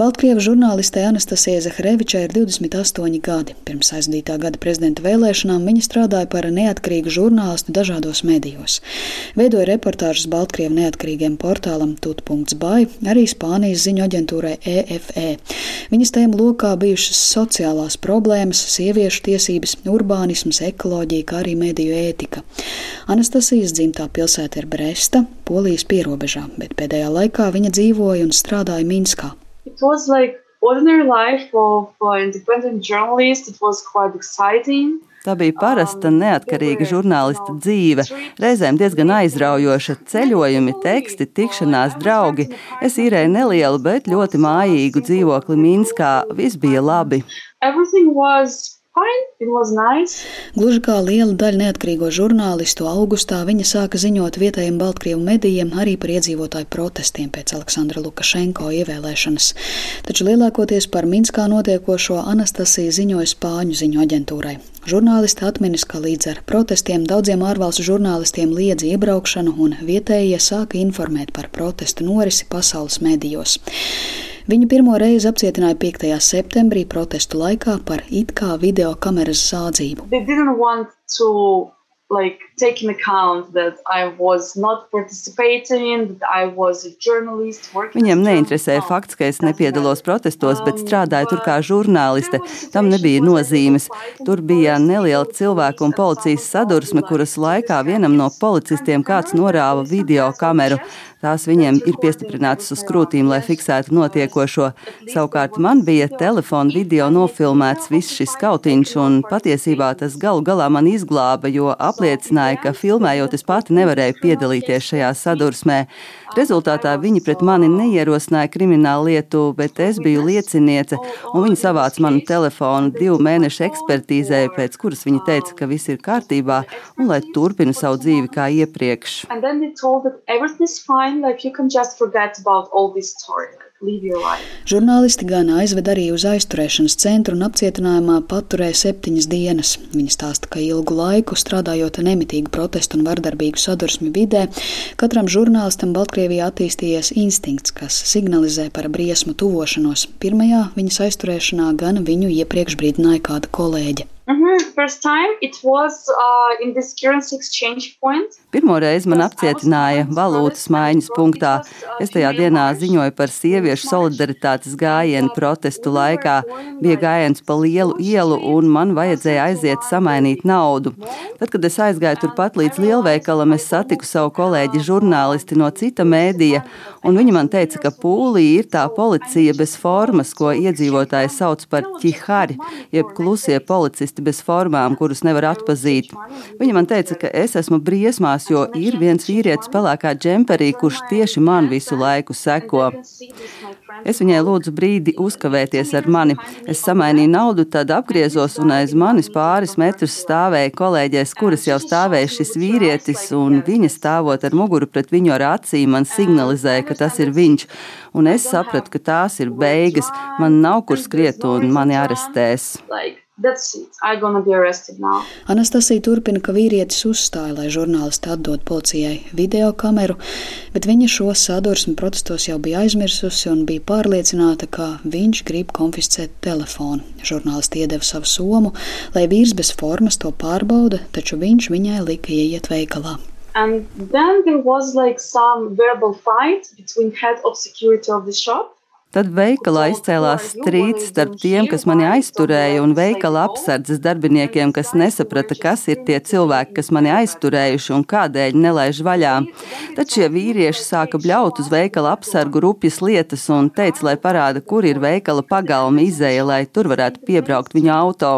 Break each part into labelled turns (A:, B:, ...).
A: Baltkrievu žurnālistei Anastasijai Zahrevičai ir 28 gadi. Pirms aizdītā gada prezidenta vēlēšanām viņa strādāja par neatkarīgu žurnālistu dažādos medijos. Veidoja reportāžas Baltkrievu neatkarīgiem portālam tut.bai, arī Spānijas ziņu aģentūrai EFE. Viņas tēma lokā bijušas sociālās problēmas, sieviešu tiesības, urbānisms, ekoloģija, kā arī mediju ētika. Anastasijas dzimtā pilsēta ir Bresta, Polijas pierobežā, bet pēdējā laikā viņa dzīvoja un strādāja Minskā
B: was like ordinary life of uh, independent journalist. It was quite exciting.
C: Tā bija parasta, um, neatkarīga žurnālista dzīve, reizēm diezgan aizraujoša. Ceļojumi, teksti, tikšanās, draugi. Es īrēju nelielu, bet ļoti mājīgu dzīvokli Minskā. Viss bija labi.
B: Everything was Nice.
A: Gluži kā liela daļa neatkarīgo žurnālistu, augustā viņa sāka ziņot vietējiem Baltkrievu medijiem arī par iedzīvotāju protestiem pēc Aleksandra Lukašenko ievēlēšanas. Taču lielākoties par Minskā notiekošo Anastasija ziņoja Spāņu ziņu aģentūrai. Žurnālisti atminis, ka līdz ar protestiem daudziem ārvalstu žurnālistiem liedz iebraukšanu un vietējie sāka informēt par protestu norisi pasaules medijos. Viņu pirmo reizi apcietināja 5. septembrī protestu laikā par it kā video kameras zādzību
B: like taking account that I was not participating, that I was a journalist.
C: Viņiem neinteresēja fakts, ka es nepiedalos protestos, bet um, strādāju tur kā žurnāliste. Tam nebija nozīmes. Tur bija neliela cilvēku un policijas sadursme, kuras laikā vienam no policistiem kāds norāva video kameru. Tās viņiem ir piestiprinātas uz krūtīm, lai fiksētu notiekošo. Savukārt man bija telefona video nofilmēts viss šis kautiņš, un patiesībā tas galu galā man izglāba, jo apliecināja, ka filmējot es pati nevarēju piedalīties šajā sadursmē. Rezultātā viņi pret mani neierosināja kriminālu lietu, bet es biju lieciniece, un viņi savāca manu telefonu divu mēnešu ekspertīzē, pēc kuras viņi teica, ka viss ir kārtībā un lai turpinu savu dzīvi kā iepriekš
B: fine, like you can just forget about all this story.
A: Žurnālisti gan aizved arī uz aizturēšanas centru un apcietinājumā paturēja septiņas dienas. Viņa stāsta, ka ilgu laiku strādājot nemitīgu protestu un vardarbīgu sadursmi vidē, katram žurnālistam Baltkrievijā attīstījies instinkts, kas signalizē par briesmu tuvošanos. Pirmajā viņas aizturēšanā gan viņu iepriekš brīdināja kāda kolēģe.
B: Mm -hmm. was, uh,
C: Pirmo reizi man apcietināja valūtas maiņas punktā. Es tajā dienā ziņoju par sieviešu solidaritātes gājienu protestu laikā. Bija gājiens pa lielu ielu, un man vajadzēja aiziet samainīt naudu. Tad, kad es aizgāju turpat līdz lielveikalam, es satiku savu kolēģi žurnālisti no cita mēdīja, un viņa man teica, ka pūlī ir tā policija bez formas, ko iedzīvotāji sauc par ķihari, jeb klusie policisti īsti bez formām, kurus nevar atpazīt. Viņa man teica, ka es esmu briesmās, jo ir viens vīrietis pelēkā džemperī, kurš tieši man visu laiku seko. Es viņai lūdzu brīdi uzkavēties ar mani. Es samainīju naudu, tad apgriezos un aiz manis pāris metrus stāvēja kolēģis, kuras jau stāvēja šis vīrietis, un viņa stāvot ar muguru pret viņu ar acīm man signalizēja, ka tas ir viņš. Un es sapratu, ka tās ir beigas, man nav kur skriet un mani arestēs. Like,
A: Anastasija turpina, ka vīrietis uzstāja, lai žurnālisti atdod policijai video kameru, bet viņa šo sadursmi protestos jau bija aizmirsusi un bija pārliecināta, ka viņš grib konfiscēt telefonu. Žurnālisti iedeva savu somu, lai vīrs bez formas to pārbauda, taču viņš viņai lika ieiet veikalā.
B: And then there was like some verbal fight between head of security of the shop
C: Tad veikalā izcēlās strīds starp tiem, kas mani aizturēja, un veikala apsardzes darbiniekiem, kas nesaprata, kas ir tie cilvēki, kas mani aizturējuši un kādēļ nelaiž vaļā. Tad šie vīrieši sāka bļaut uz veikala apsargu rupjas lietas un teica, lai parāda, kur ir veikala pagalma izēja, lai tur varētu piebraukt viņa auto.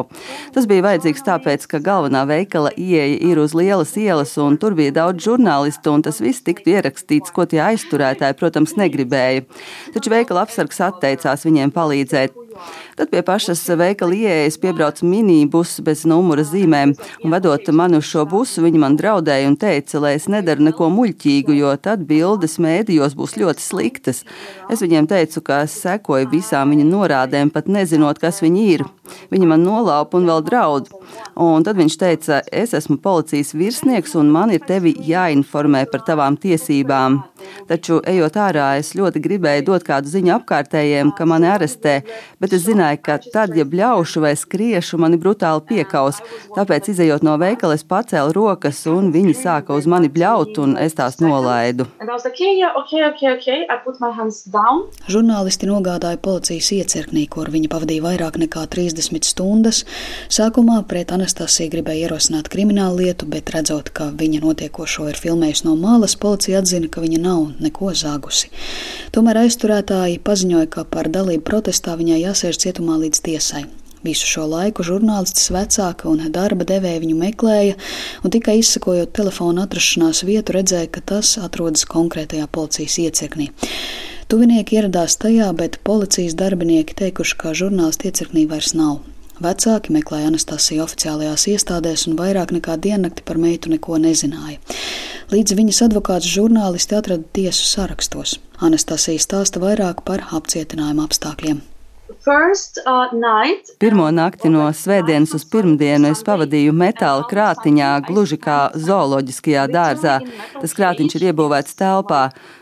C: Tas bija vajadzīgs tāpēc, ka galvenā veikala ieeja ir uz lielas ielas, un tur bija daudz žurnālistu, un tas viss tiktu ierakstīts, ko tie aizturētāji, protams, negribēja. Taču veikala apsardzes Sargs atteicās viņiem palīdzēt. Tad pie pašas veikala ieejas piebrauc minibus bez numura zīmēm, un vedot mani uz šo busu, viņi man draudēja un teica, lai es nedaru neko muļķīgu, jo tad bildes mēdījos būs ļoti sliktas. Es viņiem teicu, ka es sekoju visām viņa norādēm, pat nezinot, kas viņi ir. Viņa man nolaupa un vēl draud. Un tad viņš teica, es esmu policijas virsnieks un man ir tevi jāinformē par tavām tiesībām. Taču, ejot ārā, es ļoti gribēju dot kādu ziņu apkārtējiem, ka mani arestē, bet es zināju, ka tad, ja bļaušu vai skriešu, mani brutāli piekaus. Tāpēc, izējot no veikala, es pacēlu rokas un viņi sāka uz mani bļaut, un es tās nolaidu.
A: Žurnālisti nogādāja policijas iecirknī, kur viņa pavadīja vairāk nekā 30 stundas. Sākumā pret Anastasiju gribēja ierosināt kriminālu lietu, bet redzot, ka viņa notiekošo ir filmējusi no malas, policija atzina, ka viņa nav neko zāgusi. Tomēr aizturētāji paziņoja, ka par dalību protestā viņai jāsēž cietumā līdz tiesai. Visu šo laiku žurnālists vecāka un darba devēja viņu meklēja, un tikai izsakojot telefona atrašanās vietu, redzēja, ka tas atrodas konkrētajā policijas iecirknī. Tuvinieki ieradās tajā, bet policijas darbinieki teikuši, ka žurnālisti iecirknī vairs nav. Vecāki meklēja Anastasiju oficiālajās iestādēs un vairāk nekā diennakti par meitu neko nezināja. Līdz viņas advokāts žurnālisti atrada tiesu sarakstos. Anastasija stāsta vairāk par apcietinājuma apstākļiem.
C: Uh, Pirmo nakti no svētdienas uz pirmdienu es pavadīju metāla krātiņā, gluži kā zooloģiskajā dārzā. Tas krātiņš ir iebūvēts telpā.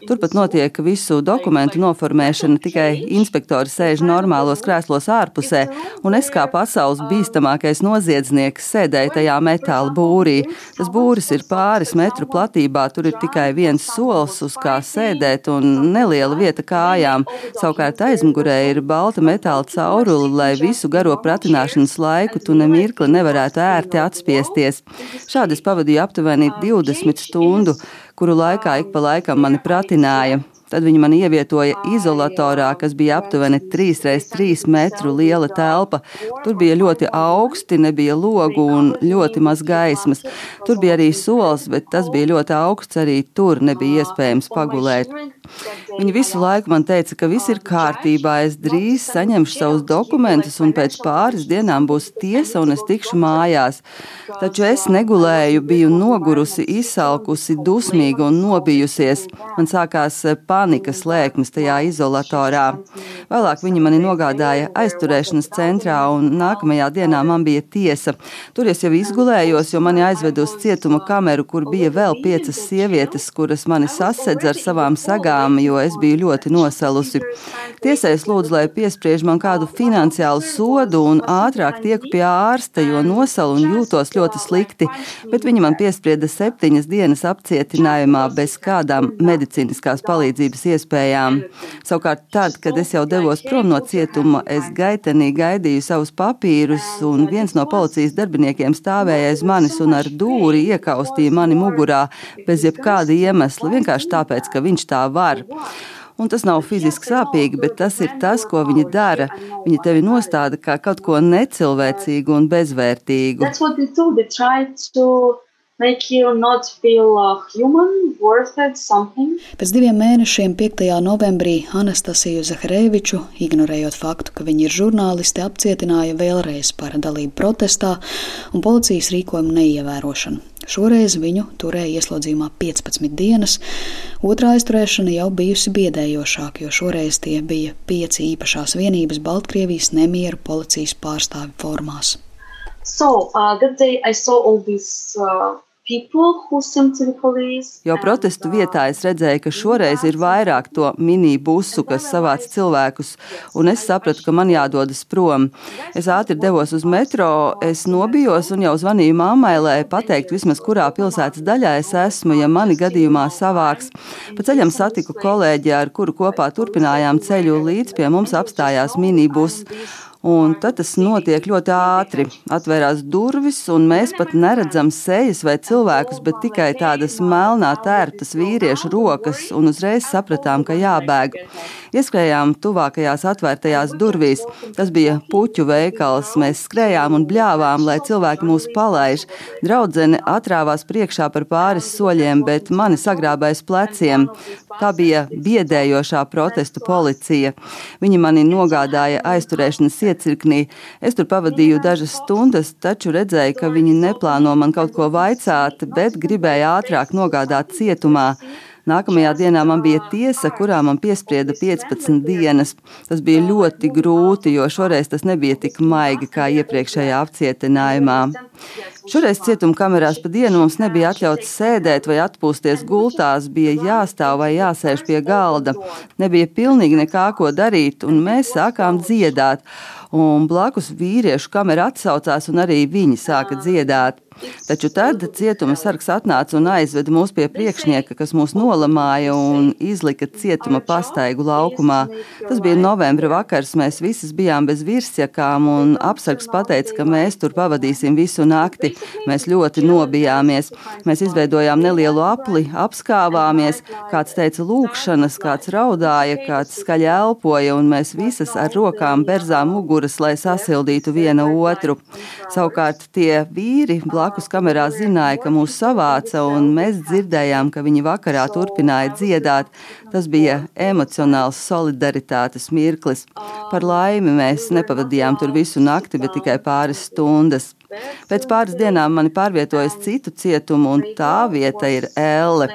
C: Turpat notiek visu dokumentu noformēšana, tikai inspektori sēž normālos krēslos ārpusē, un es kā pasaules bīstamākais noziedznieks sēdēju tajā metāla būrī. Tas būris ir pāris metru platībā, tur ir tikai viens solis, uz kā sēdēt, un neliela vieta kājām. Savukārt aizmugurē ir balta metāla metāla cauruli, lai visu garo pratināšanas laiku tu nemirkli nevarētu ērti atspiesties. Šādi es pavadīju aptuveni 20 stundu, kuru laikā ik pa laikam mani pratināja. Tad viņi mani ievietoja izolatorā, kas bija aptuveni 3x3 metru liela telpa. Tur bija ļoti augsti, nebija logu un ļoti maz gaismas. Tur bija arī solis, bet tas bija ļoti augsts, arī tur nebija iespējams pagulēt. Viņi visu laiku man teica, ka viss ir kārtībā, es drīz saņemšu savus dokumentus, un pēc pāris dienām būs tiesa, un es tikšu mājās. Taču es negulēju, biju nogurusi, izsalkusi, dusmīga un nobijusies. Man sākās pārāk panikas lēkmes tajā izolatorā. Vēlāk viņi mani nogādāja aizturēšanas centrā, un nākamajā dienā man bija tiesa. Tur es jau izgulējos, jo mani aizveda uz cietuma kameru, kur bija vēl piecas sievietes, kuras mani sasedz ar savām sagām, jo es biju ļoti nosalusi. Tiesai es lūdzu, lai piespriež man kādu finansiālu sodu un ātrāk tieku pie ārsta, jo nosalu un jūtos ļoti slikti, bet viņi man piesprieda septiņas dienas apcietinājumā bez kādām medicīniskās palīdzības iespējām. Savukārt, tad, kad es jau devos prom no cietuma, es gaitenī gaidīju savus papīrus, un viens no policijas darbiniekiem stāvēja aiz manis un ar dūri iekaustīja mani mugurā bez jebkāda iemesla, vienkārši tāpēc, ka viņš tā var. Un tas nav fiziski sāpīgi, bet tas ir tas, ko viņi dara. Viņi tevi nostāda kā kaut ko necilvēcīgu un bezvērtīgu.
A: Uh, human, Pēc diviem mēnešiem, 5. novembrī, Anastasiju Zaharēviču, ignorējot faktu, ka viņa ir žurnāliste, apcietināja vēlreiz par dalību protestā un policijas rīkojumu neievērošanu. Šoreiz viņu turēja ieslodzījumā 15 dienas. Otrā aizturēšana jau bijusi biedējošāka, jo šoreiz tie bija pieci īpašās vienības Baltkrievijas nemieru policijas pārstāvi formās.
B: So, uh, that day I saw all these uh,
C: Jau protestu vietā es redzēju, ka šoreiz ir vairāk to mini-busu, kas savāc cilvēkus, un es sapratu, ka man jādodas prom. Es ātri devos uz metro, es nobijos un jau zvanīju mammai, lai pateiktu vismaz, kurā pilsētas daļā es esmu, ja mani gadījumā savāks. Pa ceļam satiku kolēģi, ar kuru kopā turpinājām ceļu līdz pie mums apstājās mini-bus. Un tad tas notiek ļoti ātri. Atvērās durvis, un mēs pat neredzam sejas vai cilvēkus, bet tikai tādas melnā tērptas vīriešu rokas, un uzreiz sapratām, ka jābēg. Ieskrējām tuvākajās atvērtajās durvīs. Tas bija puķu veikals. Mēs skrējām un bļāvām, lai cilvēki mūs palaiž. Draudzene atrāvās priekšā par pāris soļiem, bet mani sagrābais pleciem. Tā bija biedējošā protestu policija. Viņi mani nogādāja aizturēšanas iecirknī. Es tur pavadīju dažas stundas, taču redzēju, ka viņi neplāno man kaut ko vaicāt, bet gribēja ātrāk nogādāt cietumā. Nākamajā dienā man bija tiesa, kurā man piesprieda 15 dienas. Tas bija ļoti grūti, jo šoreiz tas nebija tik maigi kā iepriekšējā apcietinājumā. Šoreiz cietuma kamerās pa dienu mums nebija atļauts sēdēt vai atpūsties gultās, bija jāstāv vai jāsēž pie galda. Nebija pilnīgi nekā ko darīt, un mēs sākām dziedāt. Un blakus vīriešu kamera atsaucās, un arī viņi sāka dziedāt. Taču tad cietuma sargs atnāca un aizveda mūs pie priekšnieka, kas mūs nolamāja un izlika cietuma pastaigu laukumā. Tas bija novembra vakars, mēs visas bijām bez virsjakām, un apsargs teica, ka mēs tur pavadīsim visu nakti. Mēs ļoti nobijāmies. Mēs izveidojām nelielu apli, apskāvāmies, kāds teica lūkšanas, kāds raudāja, kāds skaļi elpoja, un mēs visas ar rokām berzām muguras, lai sasildītu viena otru. Savukārt tie vīri blakus kamerā zināja, ka mūs savāca, un mēs dzirdējām, ka viņi vakarā turpināja dziedāt. Tas bija emocionāls solidaritātes mirklis. Par laimi mēs nepavadījām tur visu nakti, bet tikai pāris stundas. Pēc pāris dienām mani pārvietojas citu cietumu, un tā vieta ir Elle.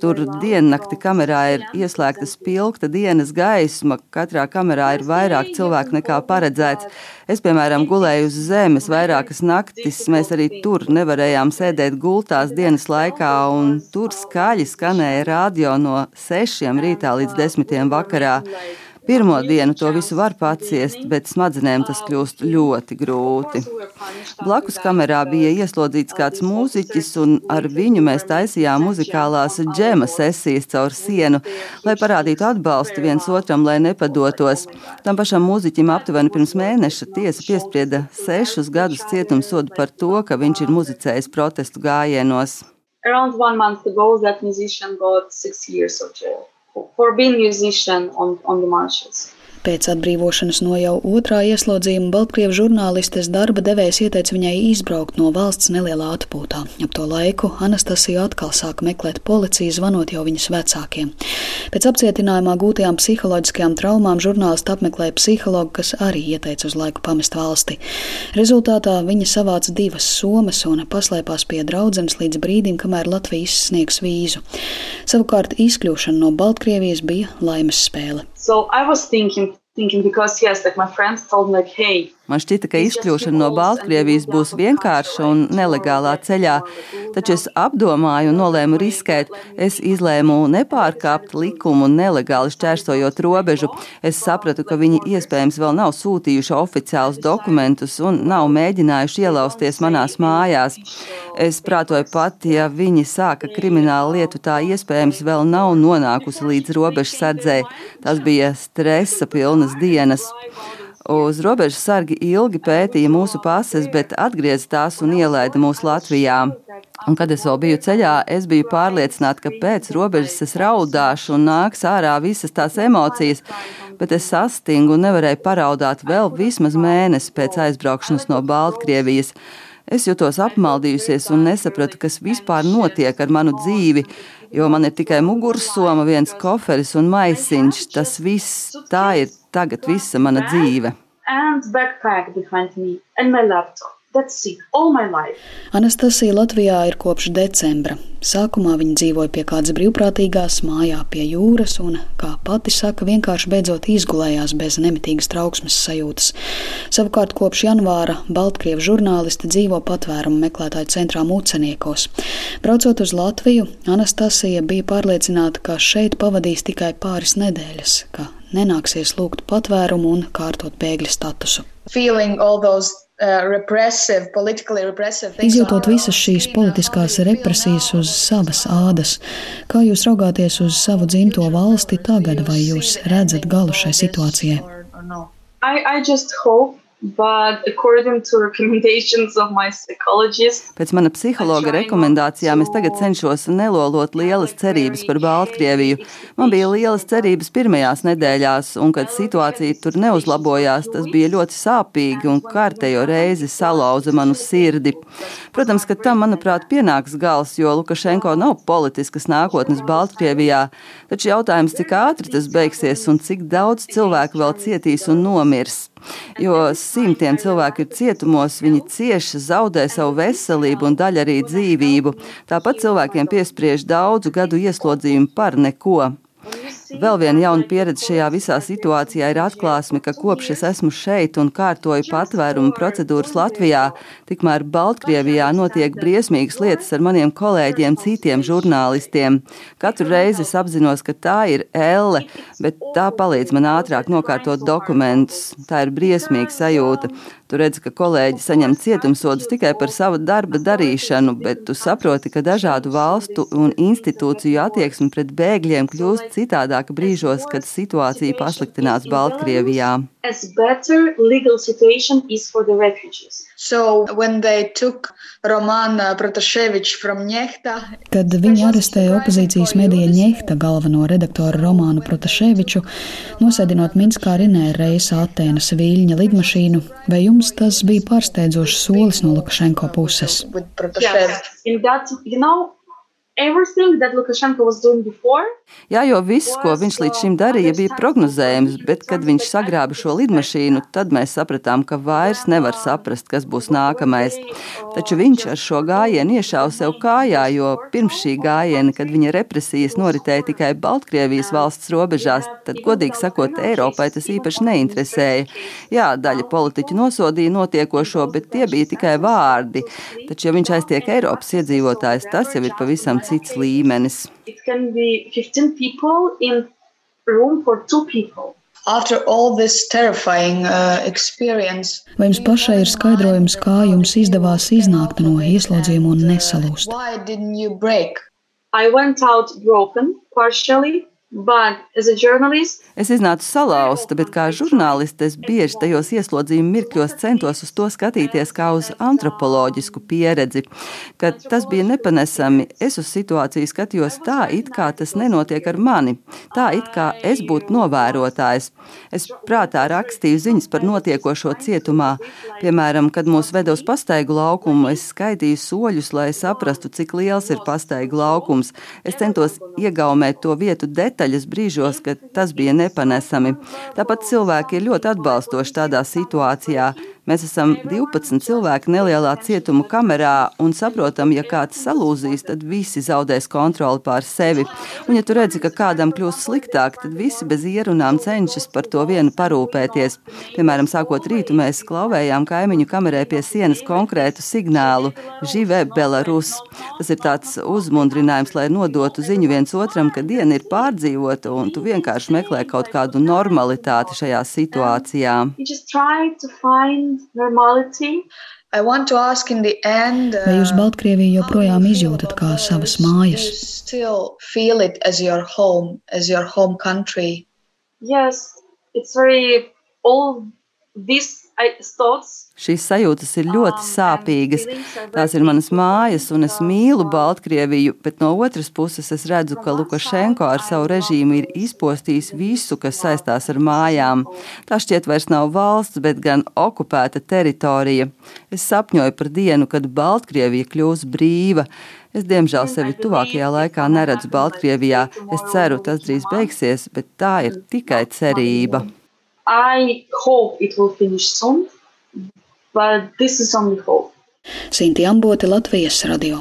C: Tur diennakti kamerā ir ieslēgta spilgta dienas gaisma. Katrā kamerā ir vairāk cilvēku nekā paredzēts. Es, piemēram, gulēju uz zemes vairākas naktis. Mēs arī tur nevarējām sēdēt gultās dienas laikā, un tur skaļi skanēja radio no sešiem rītā līdz desmitiem vakarā. Pirmo dienu to visu var paciest, bet smadzenēm tas kļūst ļoti grūti. Blakus kamerā bija ieslodzīts kāds mūziķis, un ar viņu mēs taisījām muzikālās džema sesijas caur sienu, lai parādītu atbalstu viens otram, lai nepadotos. Tam pašam mūziķim aptuveni pirms mēneša tiesa piesprieda sešus gadus cietumsodu par to, ka viņš ir muzicējis protestu gājienos.
B: Around one month ago, that musician got six years of jail for being musician on, on the marches.
A: Pēc atbrīvošanas no jau otrā ieslodzījuma Baltkrievu žurnālistes darba devējs ieteica viņai izbraukt no valsts nelielā atpūtā. Ap to laiku Anastasija atkal sāka meklēt policiju, zvanot jau viņas vecākiem. Pēc apcietinājumā gūtajām psiholoģiskajām traumām žurnālisti apmeklēja psihologu, kas arī ieteica uz laiku pamest valsti. Rezultātā viņa savāca divas somas un paslēpās pie draudzenes līdz brīdim, kamēr Latvija izsniegs vīzu. Savukārt izkļūšana no Baltkrievijas bija laimes spēle.
B: So I was thinking, thinking because yes, like my friends told me like, hey,
C: Man šķita, ka izkļūšana no Baltkrievijas būs vienkārša un nelegālā ceļā, taču es apdomāju un nolēmu riskēt. Es izlēmu nepārkāpt likumu un nelegāli šķērsojot robežu. Es sapratu, ka viņi iespējams vēl nav sūtījuši oficiālus dokumentus un nav mēģinājuši ielausties manās mājās. Es prātoju pat, ja viņi sāka kriminālu lietu, tā iespējams vēl nav nonākusi līdz robežas sardzē. Tas bija stresa pilnas dienas. Uz robežas sargi ilgi pētīja mūsu pases, bet atgrieza tās un ielaida mūs Latvijā. Un, kad es vēl biju ceļā, es biju pārliecināta, ka pēc robežas es raudāšu un nāks ārā visas tās emocijas, bet es sastingu un nevarēju paraudāt vēl vismaz mēnesi pēc aizbraukšanas no Baltkrievijas. Es jutos apmaldījusies un nesapratu, kas vispār notiek ar manu dzīvi, jo man ir tikai mugursoma, viens koferis un maisiņš. Tas viss, tā ir tagad visa mana dzīve.
B: And backpack behind me and my laptop.
A: Anastasija Latvijā ir kopš decembra. Sākumā viņa dzīvoja pie kādas brīvprātīgās mājā pie jūras un, kā pati saka, vienkārši beidzot izgulējās bez nemitīgas trauksmes sajūtas. Savukārt kopš janvāra Baltkrievu žurnālisti dzīvo patvērumu meklētāju centrā Mūceniekos. Braucot uz Latviju, Anastasija bija pārliecināta, ka šeit pavadīs tikai pāris nedēļas, ka nenāksies lūgt patvērumu un kārtot bēgļa statusu. Feeling all those Izjūtot visas šīs politiskās represijas uz savas ādas, kā jūs raugāties uz savu dzimto valsti tagad, vai jūs redzat galu šai situācijai?
B: I, I just hope
C: Pēc mana psihologa rekomendācijām es tagad cenšos nelolot lielas cerības par Baltkrieviju. Man bija lielas cerības pirmajās nedēļās, un kad situācija tur neuzlabojās, tas bija ļoti sāpīgi un kārtējo reizi salauza manu sirdi. Protams, ka tam, manuprāt, pienāks gals, jo Lukašenko nav politiskas nākotnes Baltkrievijā, taču jautājums, cik ātri tas beigsies un cik daudz cilvēku vēl cietīs un nomirs. Jo simtiem cilvēku ir cietumos, viņi cieši zaudē savu veselību un daļu arī dzīvību. Tāpat cilvēkiem piespriež daudzu gadu ieslodzījumu par neko. Vēl viena jauna pieredze šajā visā situācijā ir atklāsme, ka kopš es esmu šeit un kārtoju patvērumu procedūras Latvijā, tikmēr Baltkrievijā notiek briesmīgas lietas ar maniem kolēģiem, citiem žurnālistiem. Katru reizi es apzinos, ka tā ir elle, bet tā palīdz man ātrāk nokārtot dokumentus. Tā ir briesmīga sajūta. Tu redzi, ka kolēģi saņem cietumsodus tikai par savu darba darīšanu, bet tu saproti, ka dažādu valstu un institūciju attieksme pret bēgļiem kļūst citādāka brīžos, kad situācija pasliktinās Baltkrievijā.
A: So Kad viņi arestēja opozīcijas medija Ņehta galveno redaktoru Romānu Protaševiču, nosēdinot Minskā Rinē reisa Atēnas Viļņa lidmašīnu, vai jums tas bija pārsteidzošs solis no Lukašenko puses?
B: Yes.
C: Jā, jo viss, ko viņš līdz šim darīja, bija prognozējams, bet, kad viņš sagrāba šo lidmašīnu, tad mēs sapratām, ka vairs nevar saprast, kas būs nākamais. Taču viņš ar šo gājienu iešāva sev kājā, jo pirms šī gājiena, kad viņa represijas noritēja tikai Baltkrievijas valsts robežās, tad, godīgi sakot, Eiropai tas īpaši neinteresēja. Jā, daļa politiķu nosodīja notiekošo, bet tie bija tikai vārdi. Taču, ja viņš aiztiek Eiropas iedzīvotājs, tas jau ir pavisam cits līmenis.
A: Terrifying, uh, Vai jums pašai ir skaidrojums, kā jums izdevās iznākt no ieslodzījuma un nesalūst?
B: I went out broken, partially,
C: Es iznācu salauzta, bet kā žurnāliste es bieži tajos ieslodzījuma mirkļos centos uz to skatīties kā uz antropoloģisku pieredzi. Kad tas bija nepanesami, es uz situāciju skatījos tā, it kā tas nenotiek ar mani, tā it kā es būtu novērotājs. Es prātā rakstīju ziņas par notiekošo cietumā. Piemēram, kad mūs veda uz pastaigu laukumu, es skaitīju soļus, lai saprastu, cik liels ir pastaigu laukums. Es centos iegaumēt to vietu detaļas brīžos, kad tas bija nepanesami. Tāpat cilvēki ir ļoti atbalstoši tādā situācijā. Mēs esam 12 cilvēki nelielā cietuma kamerā un saprotam, ja kāds salūzīs, tad visi zaudēs kontroli pār sevi. Un, ja tu redzi, ka kādam kļūst sliktāk, tad visi bez ierunām cenšas par to vienu parūpēties. Piemēram, sākot rītu, mēs klauvējām kaimiņu kamerē pie sienas konkrētu signālu - Žive Belarus. Tas ir tāds uzmundrinājums, lai nodotu ziņu viens otram, ka diena ir pārdzīvota un tu vienkārši meklē kaut kādu normalitāti šajā situācijā
A: normality. End, Vai jūs uh, Baltkrieviju joprojām izjūtat kā savas mājas? Home,
B: yes, it's very all this
C: Šīs sajūtas ir ļoti sāpīgas. Tās ir manas mājas, un es mīlu Baltkrieviju, bet no otras puses es redzu, ka Lukašenko ar savu režīmu ir izpostījis visu, kas saistās ar mājām. Tā šķiet vairs nav valsts, bet gan okupēta teritorija. Es sapņoju par dienu, kad Baltkrievija kļūs brīva. Es, diemžēl, sevi tuvākajā laikā neredzu Baltkrievijā. Es ceru, tas drīz beigsies, bet tā ir tikai cerība.
B: I hope it will finish soon, but this is only hope.
A: Sinti Ambote, Latvijas radio.